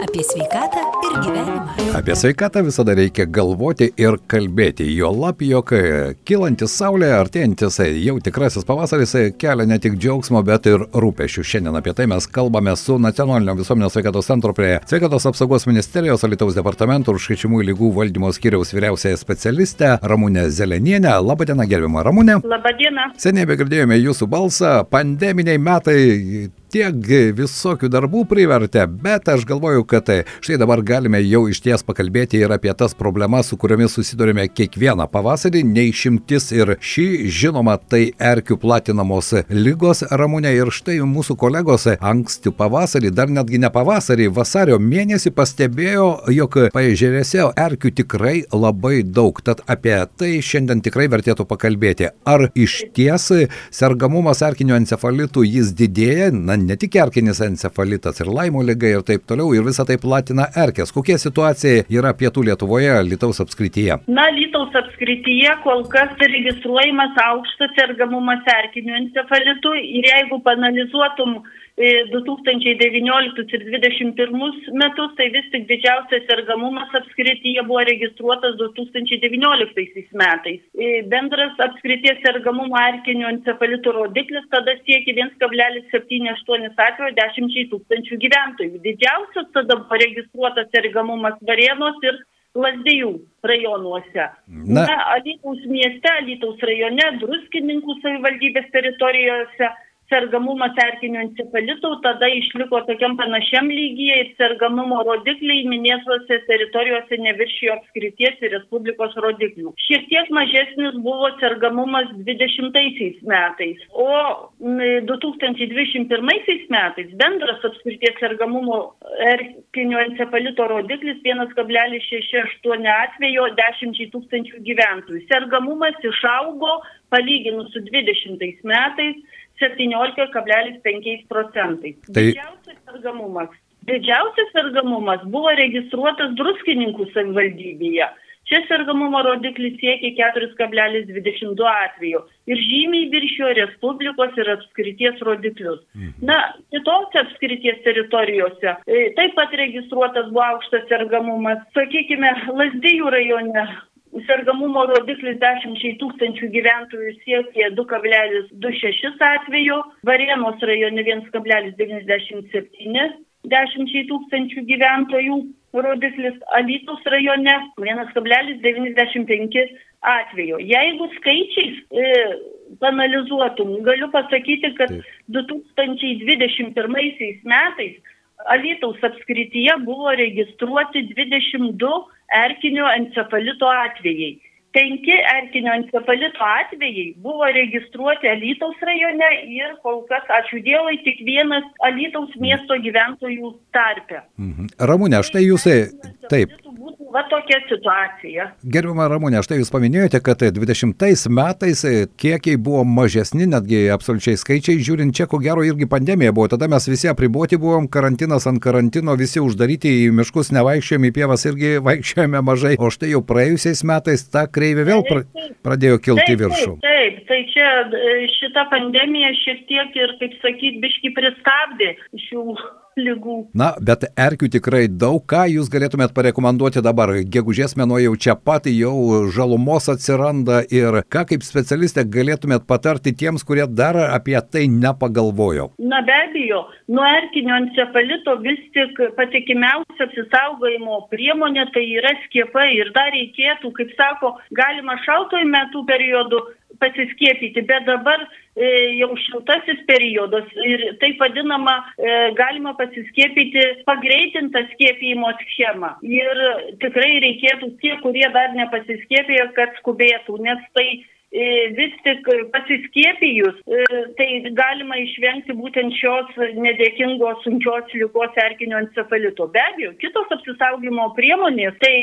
Apie sveikatą ir gyvenimą. Apie sveikatą visada reikia galvoti ir kalbėti. Jo lab, jog kilantis saulė, artėjantis jau tikrasis pavasaris kelia ne tik džiaugsmo, bet ir rūpešių. Šiandien apie tai mes kalbame su Nacionalinio visuomenės sveikatos centro prie Sveikatos apsaugos ministerijos Alitaus departamento užkrečiamų lygų valdymo skyriaus vyriausiaja specialistė Ramūnė Zelenienė. Labadiena, gerbima Ramūnė. Labadiena. Seniai begirdėjome jūsų balsą. Pandeminiai metai tiek visokių darbų privertė, bet aš galvoju, kad štai dabar galime jau iš ties pakalbėti ir apie tas problemas, su kuriomis susidurime kiekvieną pavasarį, neišimtis ir šį, žinoma, tai erkių platinamos lygos ramūnė ir štai mūsų kolegos anksti pavasarį, dar netgi ne pavasarį, vasario mėnesį pastebėjo, jog paežerėse erkių tikrai labai daug, tad apie tai šiandien tikrai vertėtų pakalbėti. Ar iš ties sergamumas erkinių encefalitų jis didėja, na ne tik erkinis encefalitas ir laimo lyga ir taip toliau, ir visą tai platina erkės. Kokia situacija yra pietų Lietuvoje, Lietuvos apskrityje? Na, Lietuvos apskrityje kol kas registruojamas aukštas sergamumas erkiniu encefalitu ir jeigu panalizuotum 2019 ir 2021 metus, tai vis tik didžiausias sergamumas apskrityje buvo registruotas 2019 metais. Bendras apskrities sergamumo erkinio encefalito rodiklis tada siekia 1,78 atvejo 10 tūkstančių gyventojų. Didžiausias tada buvo registruotas sergamumas Varėnos ir Lazdijų rajonuose. Na, Na Alytaus mieste, Alytaus rajone, Druskininkų savivaldybės teritorijose sergamumas erkiniu encefalitu tada išliko tokiam panašiam lygyje ir sergamumo rodikliai minėtose teritorijose neviršijo apskrities ir Respublikos rodiklių. Šiek tiek mažesnis buvo sergamumas 20 metais, o 2021 metais bendras apskrities sergamumo erkinio encefalito rodiklis 1,68 atvejo 10 tūkstančių gyventojų. Sergamumas išaugo palyginus su 20 metais 17,5 procentais. Tai... Didžiausias sergamumas. Didžiausias sergamumas buvo registruotas druskininkų savivaldybėje. Čia sergamumo rodiklis siekia 4,22 atveju ir žymiai viršijo Respublikos ir apskrities rodiklius. Mhm. Na, kitose apskrities teritorijose taip pat registruotas buvo aukštas sergamumas. Sakykime, Lasdijų rajone sergamumo rodiklis 10 tūkstančių gyventojų siekė 2,26 atveju, Varėnos rajone 1,97 10 tūkstančių gyventojų rodiklis, Alytus rajone 1,95 atveju. Jeigu skaičiais e, panalizuotum, galiu pasakyti, kad Taip. 2021 metais Alytaus apskrityje buvo registruoti 22 erkinio encefalito atvejai. Penki erkinio encefalito atvejai buvo registruoti Alytaus rajone ir kol kas, ačiū Dievui, tik vienas Alytaus miesto gyventojų tarpe. Mhm. Ramūnė, štai jūs taip va tokia situacija. Gerbima Ramūnė, štai jūs paminėjote, kad 20 metais kiekiai buvo mažesni, netgi absoliučiai skaičiai, žiūrint čia, ko gero irgi pandemija buvo, tada mes visi apriboti buvom, karantinas ant karantino, visi uždaryti į miškus, nevaikščiojame į pievas irgi vaikščiojame mažai, o štai jau praėjusiais metais ta kreivė vėl pra, pradėjo kilti taip, viršų. Taip, taip, tai čia šita pandemija šiek tiek ir, kaip sakyt, biški pristabdė šių lygų. Na, bet erkių tikrai daug. Ką jūs galėtumėt parekomenduoti dabar? Gegužės mėnuo jau čia pat, jau žalumos atsiranda ir ką kaip specialistė galėtumėt patarti tiems, kurie dar apie tai nepagalvojo? Na be abejo, nuo erkinio encefalito vis tik patikimiausia apsisaugojimo priemonė tai yra skiepai ir dar reikėtų, kaip sako, galima šaltojų metų periodu pasiskiepyti, bet dabar e, jau šiltasis periodas ir taip vadinama e, galima pasiskiepyti pagreitintą skiepijimo schemą. Ir tikrai reikėtų tie, kurie dar nepasiskiepėjo, kad skubėtų, nes tai e, vis tik pasiskiepijus, tai galima išvengti būtent šios nedėkingos sunkios lygos erkinio encefalito. Be abejo, kitos apsisaugimo priemonės, tai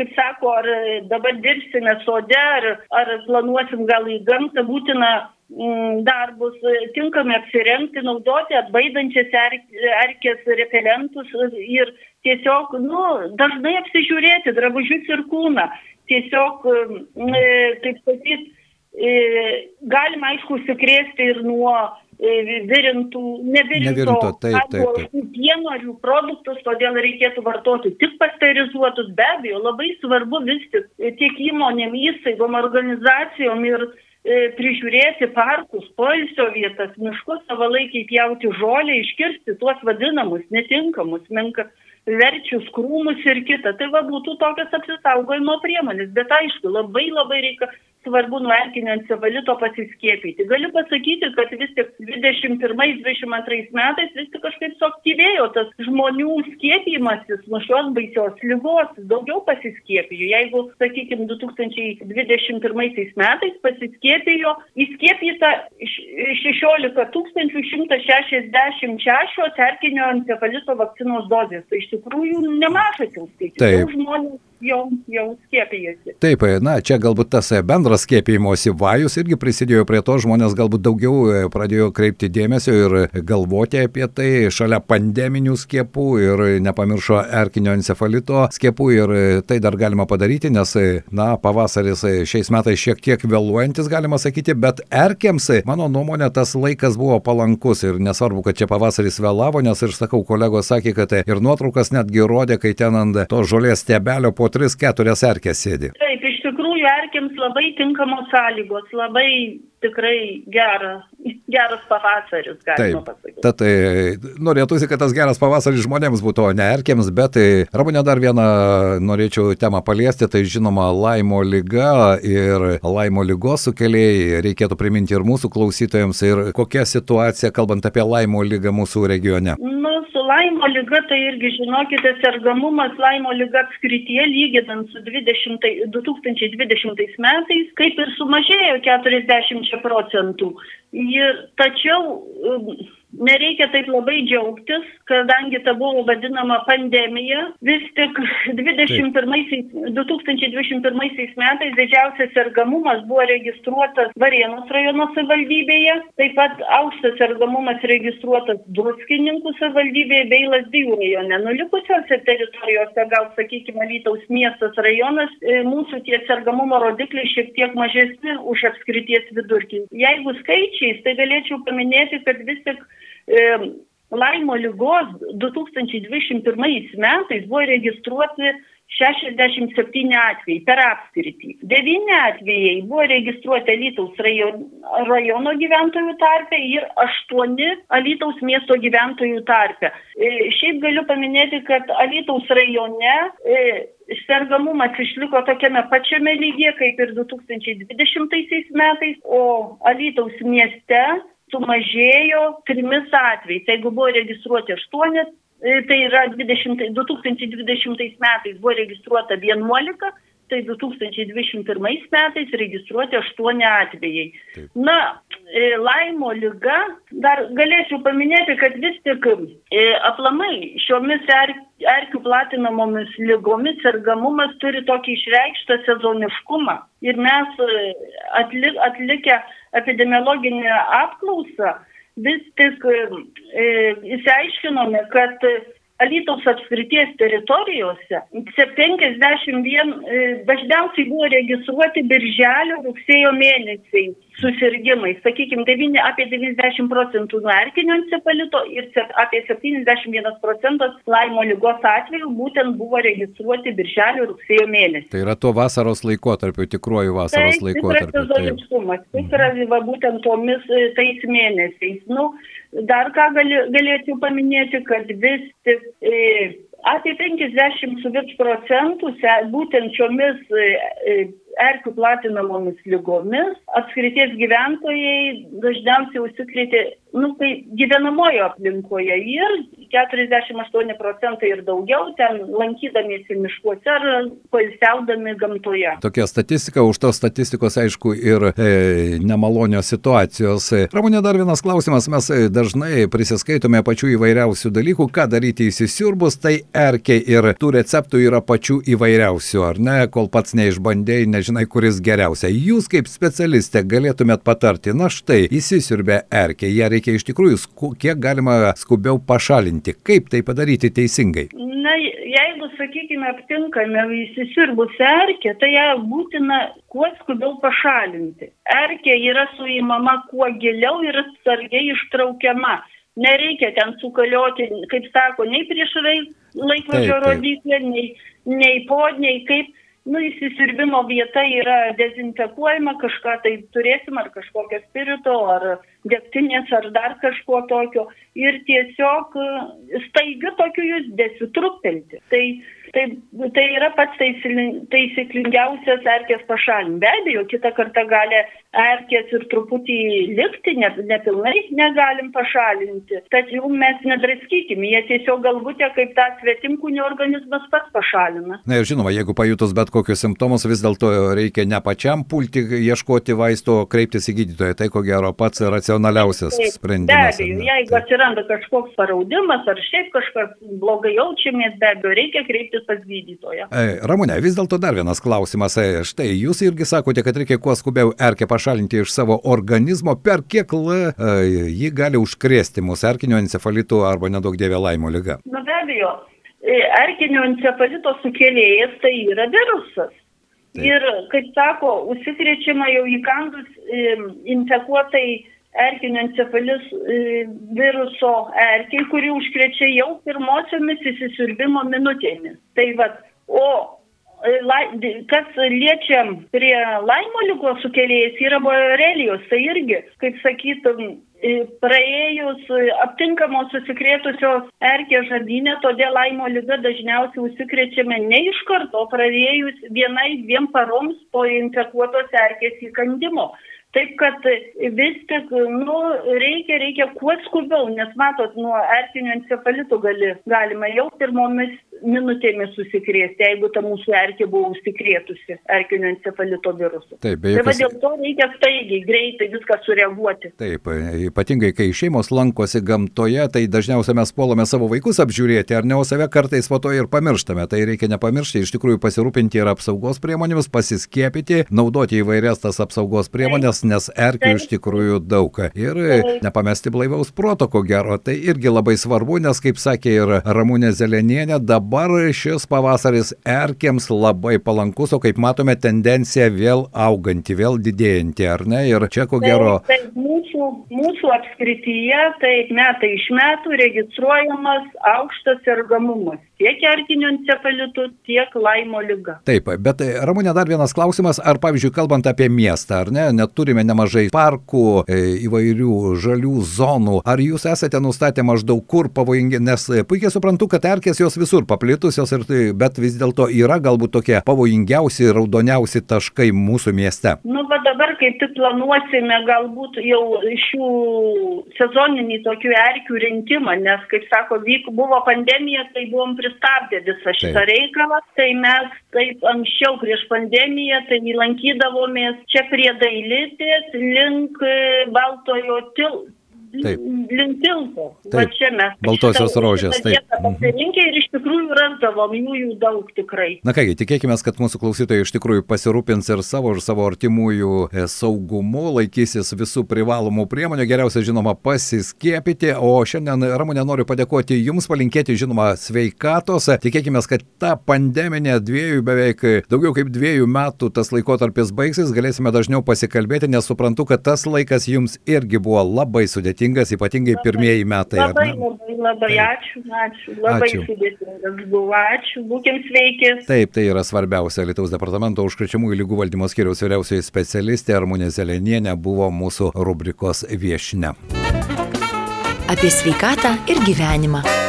kaip sako, ar dabar dirbsime sode, ar, ar planuosim gal į gamtą, būtina mm, darbus, tinkamai apsirengti, naudoti atbaidančias er, erkės repelentus ir tiesiog, nu, dažnai apsižiūrėti drabužius ir kūną. Tiesiog, mm, kaip sakyt, galima aišku užsikrėsti ir nuo e, virintų, nevirinto, Nevirinto, taip, taip, taip. arba pieno ar jų produktus, todėl reikėtų vartoti tik pasterizuotus. Be abejo, labai svarbu vis tik e, tiek įmonėm, įstaigom, organizacijom ir e, prižiūrėti parkus, poilsio vietas, miškus savalaikiai pjauti žolę, iškirsti tuos vadinamus netinkamus, menka verčius, krūmus ir kita. Tai va būtų tokios apsisaugojimo priemonės. Bet aišku, labai labai reikia svarbu nuo erkinio encefalito pasiskiepyti. Galiu pasakyti, kad vis tik 21-22 metais vis tik kažkaip suaktyvėjo tas žmonių skiepimasis nuo šios baisios lygos, daugiau pasiskiepijo. Jeigu, sakykime, 2021 metais pasiskiepijo, įskiepyta 16 166 erkinio encefalito vakcinos dozės. Tai iš tikrųjų nemažas jau skaičius. Taip. Žmonių jau, jau skiepijasi. Taip, na, čia galbūt tas e, bendras skiepijimosi vajus irgi prisidėjo prie to, žmonės galbūt daugiau e, pradėjo kreipti dėmesio ir galvoti apie tai šalia pandeminių skiepų ir nepamiršo erkinio encefalito skiepų ir e, tai dar galima padaryti, nes, na, pavasaris šiais metais šiek tiek vėluojantis, galima sakyti, bet erkiams, mano nuomonė, tas laikas buvo palankus ir nesvarbu, kad čia pavasaris vėlavo, nes ir sakau, kolegos sakė, kad ir nuotraukas netgi rodė, kai ten ant to žolės stebelio po 3-4 erkės sėdi. Taip, iš tikrųjų, erkiams labai tinkamos sąlygos, labai tikrai geras, geras pavasaris, galima Taip, pasakyti. tad e, norėtųsi, kad tas geras pavasaris žmonėms būtų, o ne erkėms, bet e, Ramūnė dar vieną norėčiau temą paliesti, tai žinoma laimo lyga ir laimo lygos sukėlėjai, reikėtų priminti ir mūsų klausytojams, ir kokia situacija, kalbant apie laimo lygą mūsų regione. Nu, laimo lyga, tai irgi žinokite, sergamumas laimo lyga apskritie, lyginant su 20, 2020 metais, kaip ir sumažėjo 40 procentų. Tačiau um, nereikia taip labai džiaugtis, kadangi ta buvo vadinama pandemija. Vis tik 21, 2021 metais didžiausias sergamumas buvo registruotas Varėnos rajono savivaldybėje, taip pat aukštas sergamumas registruotas Druskininkų savivaldybėje bei Lasdijų rajone. Nulikusiose teritorijose, gal sakykime, Lytaus miestas rajonas, e, mūsų tie sergamumo rodikliai šiek tiek mažesni už apskrities vidurkį. Jeigu skaičiais, tai galėčiau paminėti, kad vis tik e, laimo lygos 2021 metais buvo registruoti 67 atvejai per apskritį. 9 atvejai buvo registruoti Alytaus rajon, rajono gyventojų tarpe ir 8 Alytaus miesto gyventojų tarpe. E, šiaip galiu paminėti, kad Alytaus rajone e, sergamumas išliko tokiame pačiame lygyje kaip ir 2020 metais, o Alytaus mieste sumažėjo trimis atvejais. Jeigu buvo registruoti 8, tai yra 20, 2020 metais buvo registruota 11, tai 2021 metais registruoti 8 atvejai. Taip. Na, e, laimo lyga, dar galėčiau paminėti, kad vis tik e, aplamai šiomis er, erkių platinamomis lygomis sergamumas turi tokį išreikštą sezoniškumą. Ir mes e, atlik, atlikę epidemiologinę apklausą vis tik e, įsiaiškinome, kad Alytaus apskrities teritorijose 51 e, dažniausiai buvo registruoti birželio rugsėjo mėnesiai susirgymai. Sakykime, 9, apie 90 procentų nuo erkinio encefalito ir apie 71 procentas laimo lygos atveju būtent buvo registruoti birželio rugsėjo mėnesį. Tai yra to vasaros laikotarpiu, tikruoju vasaros Taip, laikotarpiu. tikras sezoniškumas. Tikras va, būtent tomis e, tais mėnesiais. Nu, dar ką gali, galėčiau paminėti, kad vis tik e, apie 50 su virš procentų se, būtent šiomis e, e, erkių platinamomis lygomis apskrities gyventojai dažniausiai užsikrėtė, nu, tai gyvenamojo aplinkoje ir 48 procentai ir daugiau ten lankydamiesi miškuose ar pailsiaudami gamtoje. Tokia statistika, už tos statistikos aišku ir e, nemalonios situacijos. E, Ramūnė, dar vienas klausimas, mes e, dažnai prisiskaitome pačių įvairiausių dalykų, ką daryti įsisiurbus, tai erkiai ir tų receptų yra pačių įvairiausių, ar ne, kol pats neišbandėjai, nežinai, kuris geriausia. Jūs kaip specialistė galėtumėt patarti, na štai, įsisiurbė erkiai, ją reikia iš tikrųjų, kiek galima skubiau pašalinti. Pašalinti? Kaip tai padaryti teisingai? Na, jeigu, sakykime, aptinkame įsisirbusią erkę, tai ją būtina kuo skubiau pašalinti. Erkė yra suįmama kuo giliau ir atsargiai ištraukiama. Nereikia ten sukalioti, kaip sako, nei prieš laikrodžio rodiklę, nei, nei po, nei kaip nu, įsisirbimo vieta yra dezinfekuojama, kažką tai turėsim, ar kažkokio spirito, ar degtinės, ar dar kažko tokio. Ir tiesiog staigiu tokiu judesiu trupelti. Tai Tai, tai yra pats taisyklingiausias erkės pašalinimas. Be abejo, kitą kartą gali erkės ir truputį likti, ne, nepilnai negalim pašalinti. Tačiau mes nedraskykime, jie tiesiog galbūt kaip tą svetimkūnį organizmas pats pašalina. Na ir žinoma, jeigu pajutus bet kokius simptomus, vis dėlto reikia ne pačiam pulti ieškoti vaisto, kreiptis į gydytoją. Tai ko gero pats racionaliausias taip, sprendimas. Be abejo, jeigu atsiranda kažkoks paraudimas ar šiaip kažkas blogai jaučiamės, be abejo, reikia kreiptis kreiptis pas gydytoją. Ramūne, vis dėlto dar vienas klausimas. Štai, jūs irgi sakote, kad reikia kuo skubiau erkę pašalinti iš savo organizmo, per kiek jį gali užkrėsti mūsų erkinio encefalitų arba nedaug dievė laimo lyga. Na be abejo, e, erkinio encefalito sukėlėjas tai yra virusas. Taip. Ir, kaip sako, užsikrečiama jau įkandus infekuotai erkinio encefalis e, viruso erkiai, kuri užkrečia jau pirmosiomis įsisirbimo minutėmis. Tai vad, o e, kas liečia prie laimo lygos sukėlėjas yra borelijos, tai irgi, kaip sakytum, e, praėjus aptinkamos susikrėtusios erkės žadinė, todėl laimo lyga dažniausiai užsikrečiame ne iš karto, praėjus vienai dviem paroms po infekuotos erkės įkandimo. Taip kad vis tik, nu, reikia, reikia kuo skubiau, nes matot, nuo erkinio encefalito gali, galima jau pirmomis minutėmis susikrėsti, jeigu ta mūsų erkė buvo užsikrėtusi erkinio encefalito virusu. Taip, be jokios... Tai dėl to reikia staigiai, greitai viską sureaguoti. Taip, ypatingai kai šeimos lankosi gamtoje, tai dažniausiai mes puolame savo vaikus apžiūrėti, ar ne, o save kartais po to ir pamirštame. Tai reikia nepamiršti, iš tikrųjų pasirūpinti ir apsaugos priemonėmis, pasiskiepyti, naudoti įvairias tas apsaugos priemonės, nes erkių iš tikrųjų daug. Ir nepamesti blaivaus proto, ko gero, tai irgi labai svarbu, nes, kaip sakė ir Ramūnė Zelenienė, dabar dabar šis pavasaris erkiams labai palankus, o kaip matome, tendencija vėl auganti, vėl didėjanti, ar ne? Ir čia ko gero. Taip, taip mūsų, mūsų apskrityje, taip metai iš metų registruojamas aukštas sergamumas tiek erkinio encefalitu, tiek laimo lyga. Taip, bet e, Ramūnė dar vienas klausimas, ar pavyzdžiui, kalbant apie miestą, ar ne, neturime nemažai parkų, e, įvairių žalių zonų, ar jūs esate nustatę maždaug kur pavojingi, nes e, puikiai suprantu, kad erkės jos visur paplitusios, ir, tai, bet vis dėlto yra galbūt tokie pavojingiausi, raudoniausi taškai mūsų mieste. Nu, va dabar kaip tik planuosime galbūt jau šių sezoninį tokių erkių rinkimą, nes, kaip sako, vyk, buvo pandemija, tai buvom prie pristabdė visą šitą reikalą, tai mes taip anksčiau prieš pandemiją, tai lankydavomės čia prie dailitės link Baltojo tilto Taip. link tilto. Taip. Čia mes. Baltosios rožės. Taip. Mhm. Pasirinkę ir iš tikrųjų randavom jų, jų daug tikrai. Na kągi, tikėkime, kad mūsų klausytojai iš tikrųjų pasirūpins ir savo, ir savo artimųjų e, saugumu, laikysis visų privalomų priemonių, geriausia žinoma pasiskiepyti. O šiandien, Ramūnė, noriu padėkoti Jums, palinkėti žinoma sveikatos. Tikėkime, kad ta pandeminė dviejų beveik daugiau kaip dviejų metų tas laikotarpis baigsis, galėsime dažniau pasikalbėti, nes suprantu, kad tas laikas Jums irgi buvo labai sudėtingas sudėtingas, ypatingai pirmieji metai. Labai, labai, labai ačiū, ačiū. Labai ačiū. sudėtingas buvo, ačiū, būkim sveiki. Taip, tai yra svarbiausia. Lietuvos departamento užkrečiamųjų lygų valdymo skiriaus vyriausioji specialistė Armonė Zelenienė buvo mūsų rubrikos viešne. Apie sveikatą ir gyvenimą.